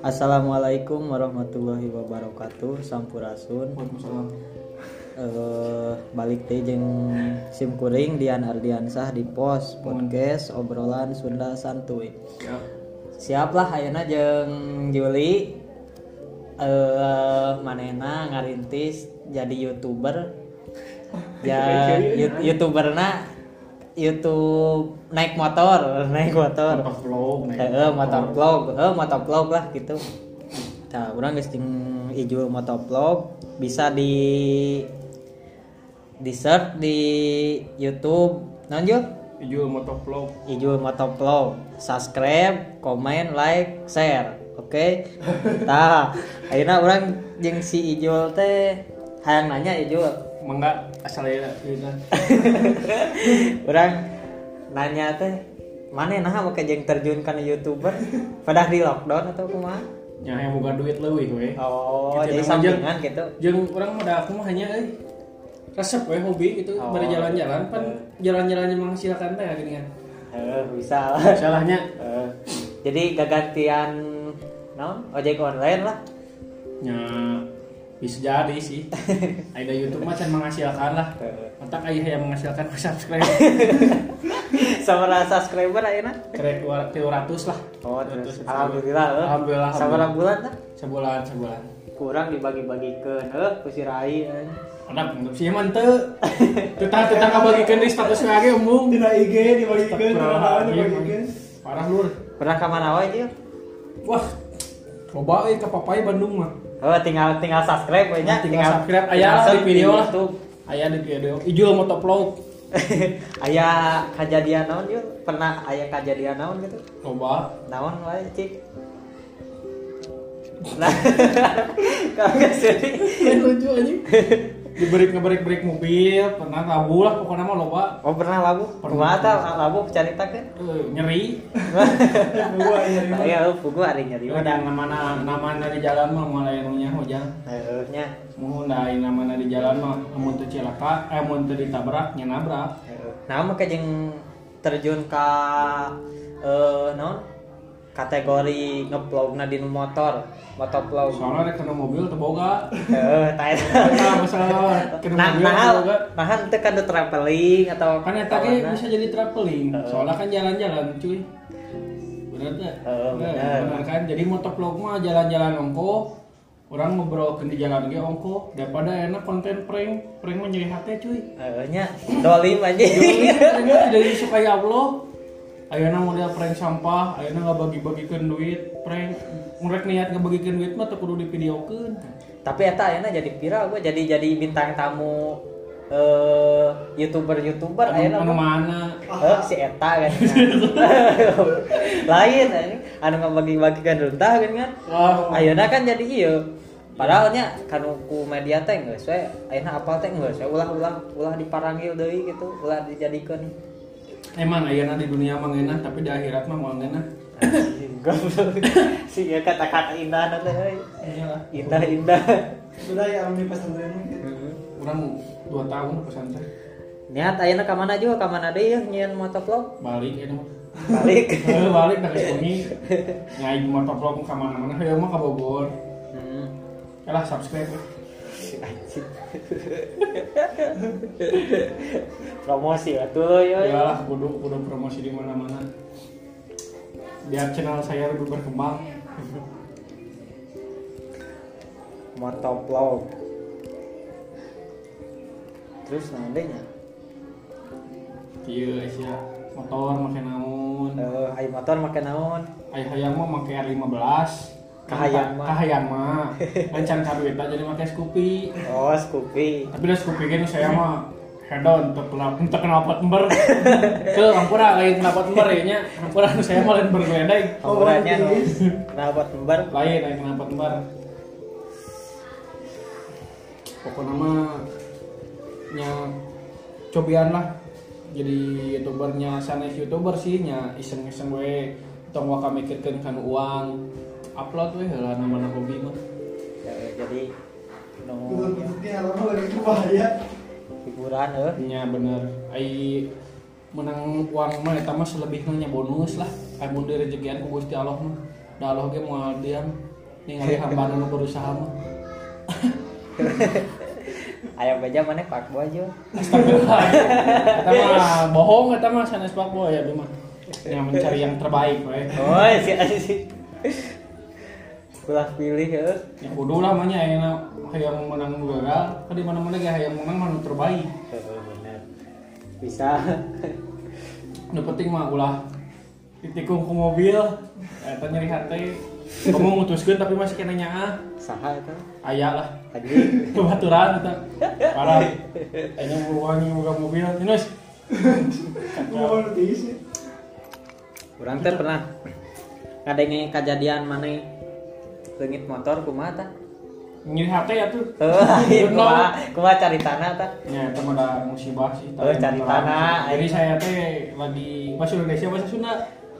Assalamualaikum warahmatullahi wabarakatuh. Sampurasun. Eh balik teh jeung sim kuring Dian Ardiansah di pos podcast obrolan Sunda santuy. Ya. siap lah ayeuna jeung Juli. Eh manena ngarintis jadi youtuber. Ya yu- youtuberna YouTube naik motor naik motor Motor vlog, naik Heeh, motor vlog, heeh, motor vlog lah gitu. Nah, orang geus jeung ijul motor vlog bisa di di search di YouTube. Naon Jul? Ijo motovlog. Ijul motor vlog. Subscribe, komen, like, share. Oke. Tah, ayeuna urang jeung si Ijul teh hayang nanya Ijul. Mangga asal ya kita. Urang nanya teh mana nah make jeung terjun kana YouTuber pada di lockdown atau kumaha? Ya yang boga duit leuwih we. Oh, Gitu, jadi jeung- sampingan gitu. Jeung urang mah aku mah hanya euy resep we hobi itu Oh. bari jalan-jalan pan jalan-jalannya menghasilkan teh gini kan. Eh, bisa lah. Salahnya Eh, jadi gagantian naon ojek online lah. ya bisa jadi sih. Ada YouTube mah can menghasilkan lah. Otak aya yang menghasilkan subscribe. Sama rasa subscriber ayeuna. Kerek 200 lah. Oh, 200 terus subscriber. alhamdulillah. eh. Alhamdulillah. Sabaraha bulan tah? Sebulan, sebulan. Kurang dibagi-bagikeun heuh ku si Rai. eh. Ada pengen sih emang tuh. Tetang tetang kabagikeun di status lagi umum. Tina IG dibagikan, Astagfirullahaladzim. dibagikan. Parah lur. Pernah ka mana wae, Jil? Wah. Coba euy ke Papai Bandung mah. Oh, tinggal tinggal subscribe we nya. Tinggal subscribe aya lah di video lah. YouTube. Aya di video. Ijul motovlog. aya kejadian naon, Jil? Pernah aya kejadian naon gitu? Coba. Naon wae, Cik? Nah, kagak sedih. Yang lucu anjing. Diberi ngebreak break mobil, pernah rabu lah pokoknya mah loba. Oh pernah labu? Pernah. Tah labu caritakeun? Eh, nyeri. Gua ya, ya. Lu pugu ari nyari Ada nama nama di jalan mah mulai nya hujan. Nya. Mohon dah nama di jalan mah amun teu cilaka, eh amun teu ditabrak nya nabrak. Heeh. Nah, make jeung terjun ka eh naon? Kategori ngevlogna di motor, motovlog. Soalnya rek kena mobil teu boga. Heeh, tah eta. Masalah kena Nah, mobil nah, teu boga. nah, teu kan traveling atau Kan eta ge bisa jadi traveling. Soalnya kan jalan-jalan, cuy. Bener teh? Heeh, bener. kan? Jadi motovlog mah jalan-jalan ongko. Orang ngobrol di jalan ge ongko daripada enak konten prank, prank mah nyeri hati cuy. Heeh nya. Dolim aja. Mah tidak disukai Allah. Ayeuna model prank sampah, ayeuna nggak bagi-bagikeun duit, prank murek niat ngebagikeun duit mah teu kudu divideokeun. Tapi eta ayeuna jadi viral gua jadi jadi bintang tamu eh youtuber-youtuber Anu, ayeuna anu gua. mana? Eh, si Eta kan lain ini anu ngabagi-bagikan runtah kan kan Oh. ayeuna kan jadi iya padahal nya kanu ku media teh geus we ayeuna apal teh geus we ulah-ulah ulah diparanggil deui gitu ulah dijadikeun Emang ayeuna di dunia mah ngeunah, tapi di akhirat mah moal ngeunah. Anjing, goblok. si ieu kata-kata indah teh euy. Iyalah. indah-indah Sudah ya alumni pesantren mungkin. Orang 2 tahun pesantren. niat ayeuna ka mana juga ka mana deui nyieun motovlog Balik ya balik Eh, balik dari sini. Nyai motovlog ka mana-mana, hayang mah ka Bogor. Hmm. Yalah subscribe. we. Si anjing. promosi atuh yo Yalah kudu kudu promosi di mana-mana. Biar channel saya lebih berkembang. motovlog terus nantinya Iya, Asia. Motor make naon? eh ayo motor make naon Aya hayang mah make R15. Kahayang mah. Kahayang mah. Lancar kaduita jadi make Scoopy. oh Scoopy. Tapi udah Scoopy kan saya mah head on untuk kenal untuk kenal pot ember. Tuh ampura lain kenal pot ember ya nya ampura saya mah lain berbeda. Kamurannya no. Kenapa tembar lain lain kenal pot ember. Pokoknya mah nya cobian lah. Jadi youtubernya sanes youtuber sih nya iseng iseng we tong waka mikirkeun kan uang upload we lah nama nama hobi mah Ya, jadi no hiburan eh nya bener ai menang uang mah eta mah selebihnya bonus lah kayak mun direjegian ku Gusti Allah mah da Allah ge moal diam ningali hamba nu berusaha mah Ayam beja mana pak boy aja. Astagfirullah. Eta mah bohong eta mah sanes pak boy ya mah. Yang mencari yang terbaik we. Oh si si. Ulah pilih ya. Ya kudu lah mah nya ayeuna hayang menang gagal, ka di mana-mana ge hayang menang mah nu terbaik. Benar. Bisa. Nu penting mah ulah ditikung ku mobil, eta nyeri hati. Kamu mutuskeun tapi masih kena nyaa. Saha itu? Aya lah. Tadi. Kebaturan eta. Parah. Ayeuna wangi boga mobil. Inus. Mau nulis ya. Orang teh pernah ngadenge kejadian mana leungit motor kumaha tah? Nyeri hati ya tuh. Heuh, kumaha kumaha cari tanah tah? Ya, itu ada musibah sih. Oh, cari tanah. Jadi saya teh lagi bahasa Indonesia bahasa Sunda.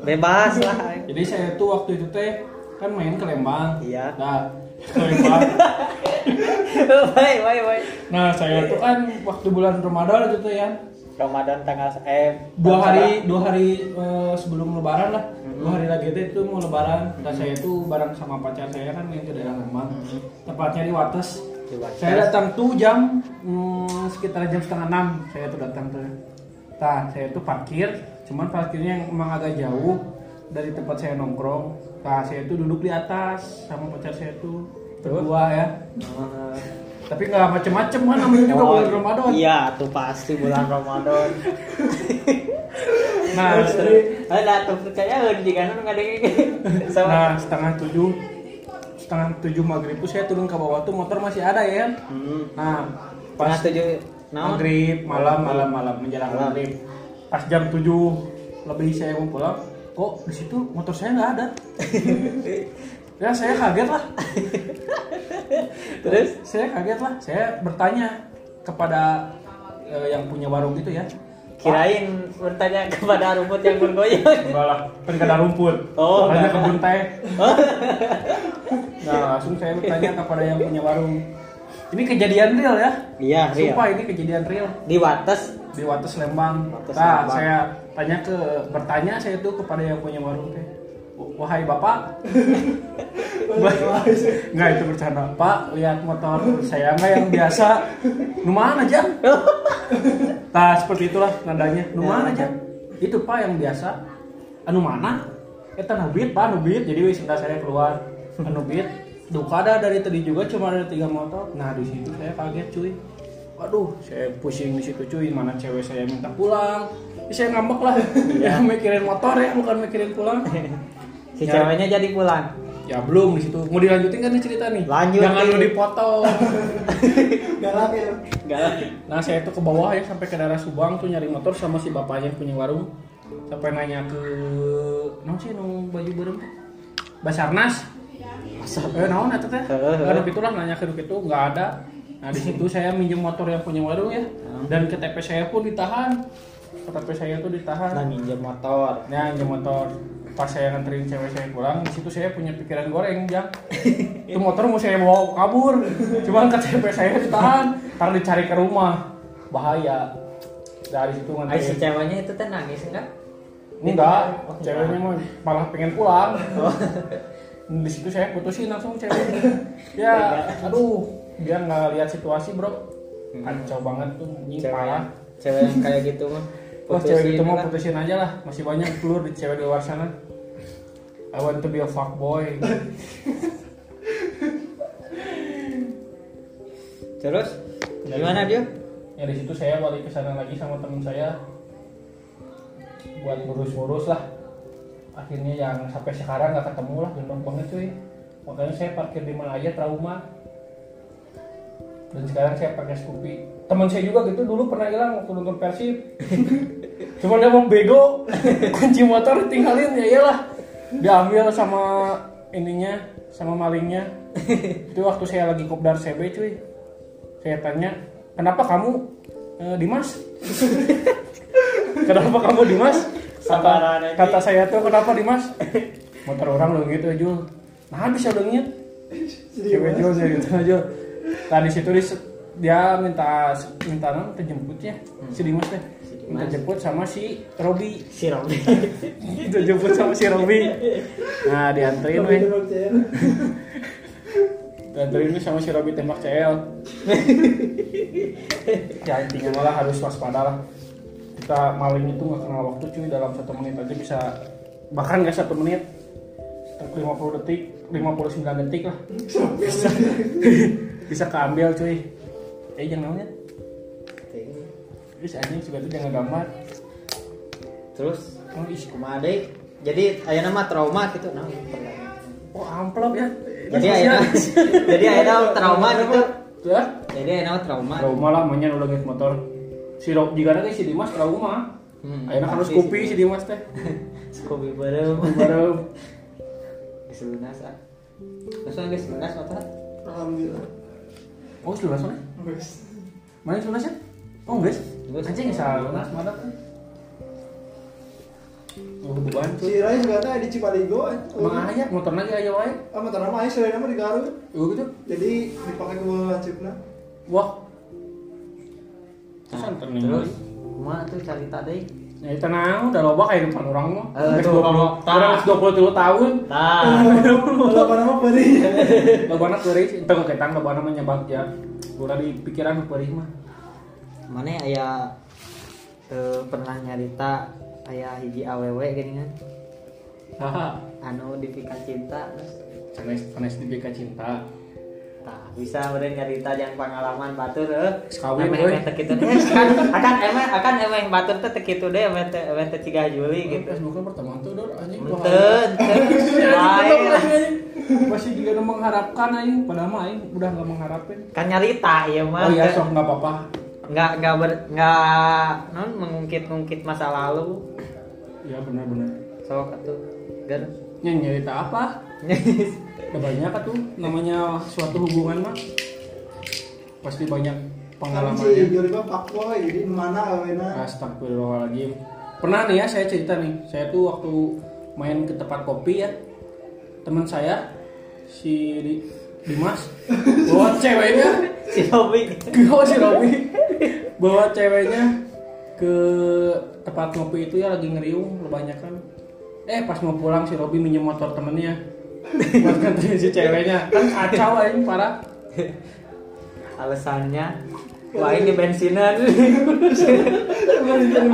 Bebas lah. Jadi saya tuh waktu itu teh kan main ke Lembang. Iya. Nah, ke Lembang. Baik, baik, baik. Nah, saya tuh kan waktu bulan Ramadan itu tuh ya. Ramadan tanggal eh Dua hari dua hari eh, sebelum lebaran lah. Mhm. Dua hari lagi itu mau lebaran. Dan saya tuh bareng sama pacar saya kan main ke daerah Lembang. Mhm. Tepatnya di Wates. Di Wates. Saya datang tuh jam hmm, sekitar jam setengah enam. Saya tuh datang tuh. Nah, saya tuh parkir. Cuman parkirnya yang emang agak jauh dari tempat saya nongkrong. Nah, saya tuh duduk di atas sama pacar saya tuh berdua ya. Eh, Tapi nggak macem-macem kan namanya juga oh, bulan Ramadan. Iya, tuh pasti bulan Ramadan. Nah, terus ada tuh percaya heuh jika nu ngadenge sama nah setengah tujuh setengah tujuh maghrib tuh saya turun ke bawah tuh motor masih ada ya. Hmm. Nah, Pas pas tujuh naon? maghrib malam malam malam menjelang Malam. maghrib pas jam 7 lebih saya mau pulang kok di situ motor saya nggak ada ya saya kaget lah Terus? saya kaget lah saya bertanya kepada eh, yang punya warung itu ya Kirain bertanya kepada rumput yang bergoyang. enggak lah kan gak ada rumput Oh, hanya kebun teh nah langsung saya bertanya kepada yang punya warung ini kejadian real ya Iya, real. sumpah ini kejadian real Di Wates di Wates Lembang. Wates nah, Lembang. saya tanya ke bertanya saya tuh kepada yang punya warung teh. Wahai Bapak, nggak itu bercanda. Pak, lihat motor saya nggak yang biasa. Nu mana aja? Nah, seperti itulah nadanya. Nu mana aja? Itu Pak yang biasa. Anu mana? Eta nubit, Pak, nubit. Jadi wis saya keluar. Anu bit. Duka ada dari tadi juga cuma ada tiga motor. Nah, di situ saya kaget cuy. Waduh, saya pusing di situ cuy. Mana cewek saya minta pulang. Ya, saya ngambek lah. Ya mikirin motor ya, bukan mikirin pulang. si Ya. ceweknya jadi pulang. Ya belum di situ. Mau dilanjutin kan nih cerita nih? Lanjut, Jangan lu dipotong. Galak ya. Enggak. Nah saya tuh ke bawah ya sampai ke daerah Subang tuh nyari motor sama si bapaknya yang punya warung. Sampai nanya ke non sih nu baju berem teh? Basarnas. Eh naon eta teh? Kan itulah nanya ke itu nggak ada. Nah di situ saya minjem motor yang punya warung ya. Dan KTP saya pun ditahan. KTP saya tuh ditahan. Nah, minjem motor. Ya, minjem motor. Pas saya nganterin cewek saya pulang, di situ saya punya pikiran goreng, Jang. Itu motor mau saya bawa kabur. Cuman KTP saya ditahan, ntar dicari ke rumah. Bahaya. Dari situ Ay, si nganterin. ceweknya itu teh nangis enggak? Enggak, Oh, enggak. ceweknya mah malah pengen pulang. Di situ saya putusin langsung ceweknya. Ya, aduh, dia nggak lihat situasi, Bro. Kacau banget tuh, ini Cewek cewek yang kayak gitu mah. Wah cewek itu mau putusin aja lah, masih banyak telur di cewek di luar sana. I want to be a fuckboy. Terus gimana dia? ya di situ saya balik ke sana lagi sama temen saya buat ngurus-ngurus lah. Akhirnya yang sampai sekarang nggak ketemu lah, gendong banget cuy. Makanya saya parkir di mana aja trauma. Dan sekarang saya pakai Scoopy. Teman saya juga gitu dulu pernah hilang waktu nonton Persib. Cuma dia mau bego, kunci motor ditinggalin ya iyalah. Diambil sama ininya, sama malingnya. Itu waktu saya lagi kopdar CB cuy. Saya tanya, kenapa kamu eh, Dimas? kenapa kamu Dimas? Kata, kata saya tuh kenapa Dimas? Motor orang lo gitu Jul. Nah bisa dongnya. Cewek Jul ya gitu aja. Nah di situ dia minta minta non jemputnya si Dimas teh. Si minta jemput sama si Robi. Si Robi. Minta jemput sama si Robi. Nah dianterin Tapi weh. itu percaya. dianterin weh sama si Robi tembak CL ya intinya malah harus waspada lah. Kita maling itu nggak kenal waktu cuy. Dalam satu menit aja bisa bahkan nggak satu menit. 50 detik 59 detik lah. Bisa. Bisa keambil cuy eh jangan namanya terus anjing juga tuh jangan gambar terus oh isi kumaha deui jadi aya nama trauma gitu nah pernah. Oh amplop ya. Jadi aya jadi aya nama trauma gitu. ya jadi aya nama trauma. Trauma lah mainnya udah ngeliat motor. Si Rob juga ada si Dimas trauma. Hmm, Ayo harus kopi si Dimas. Teh. Kopi bareng. Baru geus lunas ah. Langsung geus lunas motor Alhamdulillah. Oh sudah soalnya Wes. mana sudah sih? Oh guys anjing bisa lunas mana kan oh beban Si cuy Rai juga ada di Cipaligo. emang aja motor lagi aja wae Ah, motor nama aja selain nama di Garut. oh gitu? Jadi dipakai ke lancipna. wah. Santan nih terus? kumaha tuh cerita deui Ya itu tenang, udah loba kayak depan orang mah. Eh, Geus tuh, 20 kalau- Orang geus 23 tahun. Kalau apa nama beri. Loba anak perih, itu ketang loba anak nyebak ya. Udah di pikiran perih mah. mana aya eh, pernah nyarita aya hiji awewe gini kan Haha. anu dipikan cinta terus Sanes sanes dipika cinta. Tah, bisa bener nyarita yang pengalaman batur eh. Sekawin, teu kitu deh. Kan akan emeh akan emeh batur teh teu kitu deh emeh teh emeh teh cigah Juli gitu. Facebook pertemuan tuh dor anjing. Teu, teu. Lain lah. Masih juga udah mengharapkan aing, padahal mah aing udah enggak mengharapin. Kan nyarita ya mah. Oh iya, sok enggak apa-apa. nggak nggak ber nggak non mengungkit-ungkit masa lalu Iya benar-benar. sok atuh ger Nya nyerita apa? Udah banyak tuh namanya suatu hubungan mah. Pasti banyak Kan pengalamannya. si Joli mah fuckboy. Jadi mana awena. Astagfirullahaladzim Pernah nih ya saya cerita nih Saya tuh waktu main ke tempat kopi ya Teman saya Si Di- Dimas Bawa ceweknya si Robi Bawa si Robi Bawa ceweknya Ke tempat kopi itu ya lagi ngeriung Kebanyakan Eh pas mau pulang si Robi minjem motor temennya Buat nganterin si ceweknya. Kan kacau aja parah. Alasannya wah ini bensinan.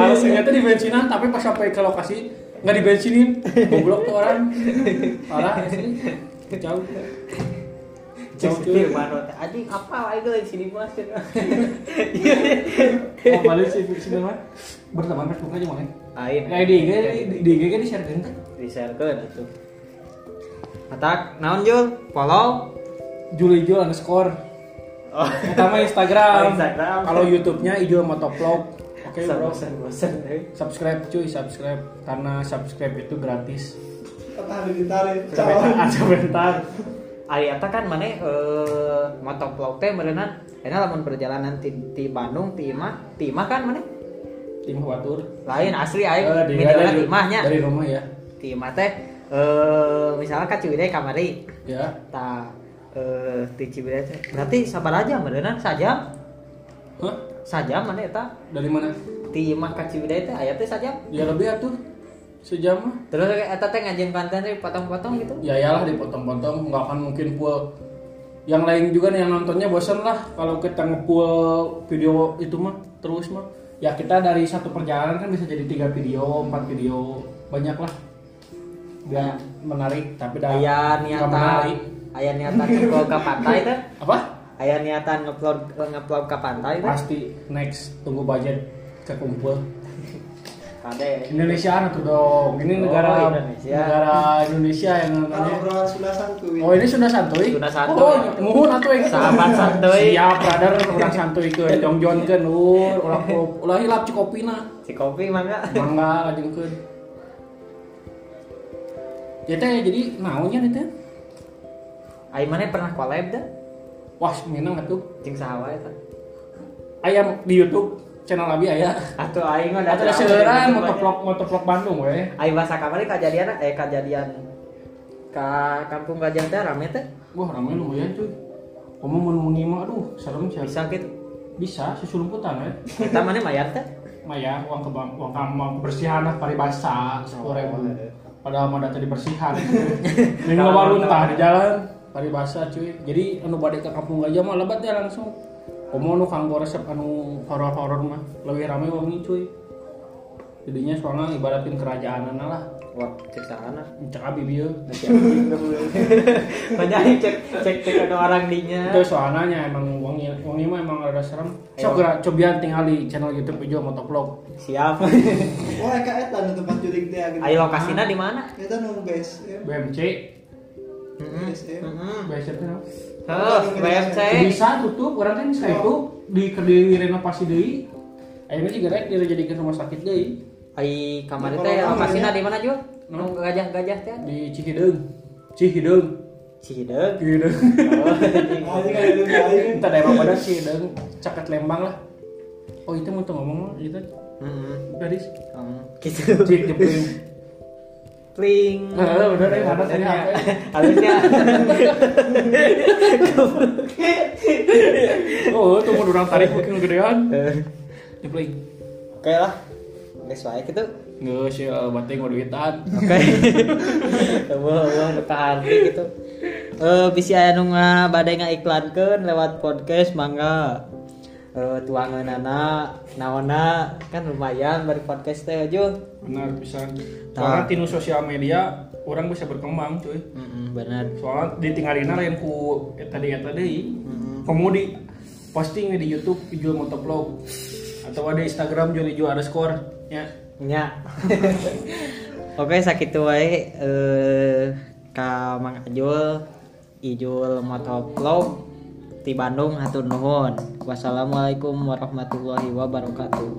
Alasannya tuh di bensinan tapi pas sampai ke lokasi nggak dibensinin. Goblok tuh orang. Parah jauh jauh Cek tuh teh anjing apa lah itu di sini mas? Oh balik sih si Firman berteman Facebook aja main lain kayak di IG di- IG kan di share kan? Di share ke itu Atak, naon Jul? Follow? Juli Ijul underscore. Oh, pertama Instagram. Oh, Instagram. kalau YouTube-nya Ijul Motovlog oke bro. bosan-bosan eh. subscribe cuy subscribe. Karena subscribe itu gratis. Kata hari ditarik. sebentar sebentar Ari eta kan mana eh motovlog teh meureunna. Enak lamun perjalanan ti, ti Bandung ti Imah, ti Imah kan mana? tim Watur Lain asli aing. Eh, di- videonya dari- ti Imahnya. dari rumah ya. Ti Imah teh eh misalnya ka Ciwidey kamari. ya Tah eh ti Ciwidey berarti sabar aja meureunna sajam. Hah? Sajam mana eta? dari mana Ti Imah ka Ciwidey teh aya teh sajam. ya lebih atuh sejam mah Terus eta teh ngajin konten potong-potong gitu. ya iyalah dipotong-potong nggak akan mungkin full yang lain juga nih yang nontonnya bosen lah kalau kita ngepull video itu mah terus mah ya kita dari satu perjalanan kan bisa jadi tiga video empat video banyak lah biar menarik tapi dah Aya nggak niatan menarik aya niatan ngupload ke pantai teh. apa Aya niatan ngupload ngupload ke pantai teh. pasti next tunggu budget kekumpul Kade. Indonesia tuh dong ini Oh, negara Indonesia. negara Indonesia yang nontonnya obrolan sudah santuy. Oh ini sudah santuy? Sudah santuy. Oh, muhun atuh yang Sahabat santuy. Siap, brother, urang santuy ke jongjon ke nur, ulah ulah hilap cikopina. Si kopi mangga. Mangga lajengkeun. Ya teh jadi naonnya nih teh? Ai mana pernah collab dah? Wah, minang atuh. Jeung saha wae tah. Ayam di YouTube channel abi aya. Atuh aing mah Atuh ada seueuran motovlog motovlog Bandung we. Ai bahasa kamari kajadian eh kajadian ka kampung Gajah teh rame teh. Wah, ramai lumayan cuy. Kamu mau ngima aduh, serem sih. Bisa gitu. Bisa, susulumputan ya. Kita mana mayar teh? mah ya uang ke uang kamar kebersihan lah paribasa sepuluh ribu padahal mah data dibersihan ini nggak baru entah di jalan. Paribasa cuy. Jadi anu balik ke kampung aja mah lebat ya langsung. Komo nu kanggo resep anu horor-horor mah. Lebih rame wangi cuy. Jadinya soalnya ibaratin kerajaan lah wah cek sana. Cek abi bieu banyak cek cek cek ada orang dinya. Itu soalnya emang wangi wangi mah emang ada serem. Sok gerak cobian tinggal di channel YouTube Ijo Motovlog. Siap. Wah, kayak eta nu tempat jurig teh gitu. ayo lokasinya di mana? Eta nu BSM. BMC BSM. BSM? Oh, BMC. bisa tutup orang kan bisa itu di di renovasi deui. Akhirnya juga rek dijadikan rumah sakit deui Ai kamar teh lokasinya di mana juga? Nu gajah-gajah teh. di Cihideung Cihideung Cideug. Cihideung Oh, lu lain. kita daerah pada Cihideung caket Lembang lah oh itu mau ngomong mah gitu Heeh. gadis Hmm, gitu. jepling Pling. Heeh, udah deh, ada tadi Halusnya. apa? Halusnya. oh tuh mau orang tarik mungkin gedean jepling Oke lah. Geus wae kitu. nggak sih bating mau duitan Oke. Wah, wah nu kaharti gitu. Eh bisi aya nu bade ngaiklankeun lewat podcast mangga. Eh tuangeunana naonna kan lumayan bari podcast teh aja. benar bisa soalnya tinu sosial media orang bisa berkembang cuy Heeh, bener. soalnya ditinggalin lain ku eta di eta deui komodi posting di YouTube jual motovlog atau ada Instagram jual jual underscore ya Nya. Oke sakitu wae eh ka Mang Ajul Ijul Motovlog di Bandung hatur nuhun. Wassalamualaikum warahmatullahi wabarakatuh.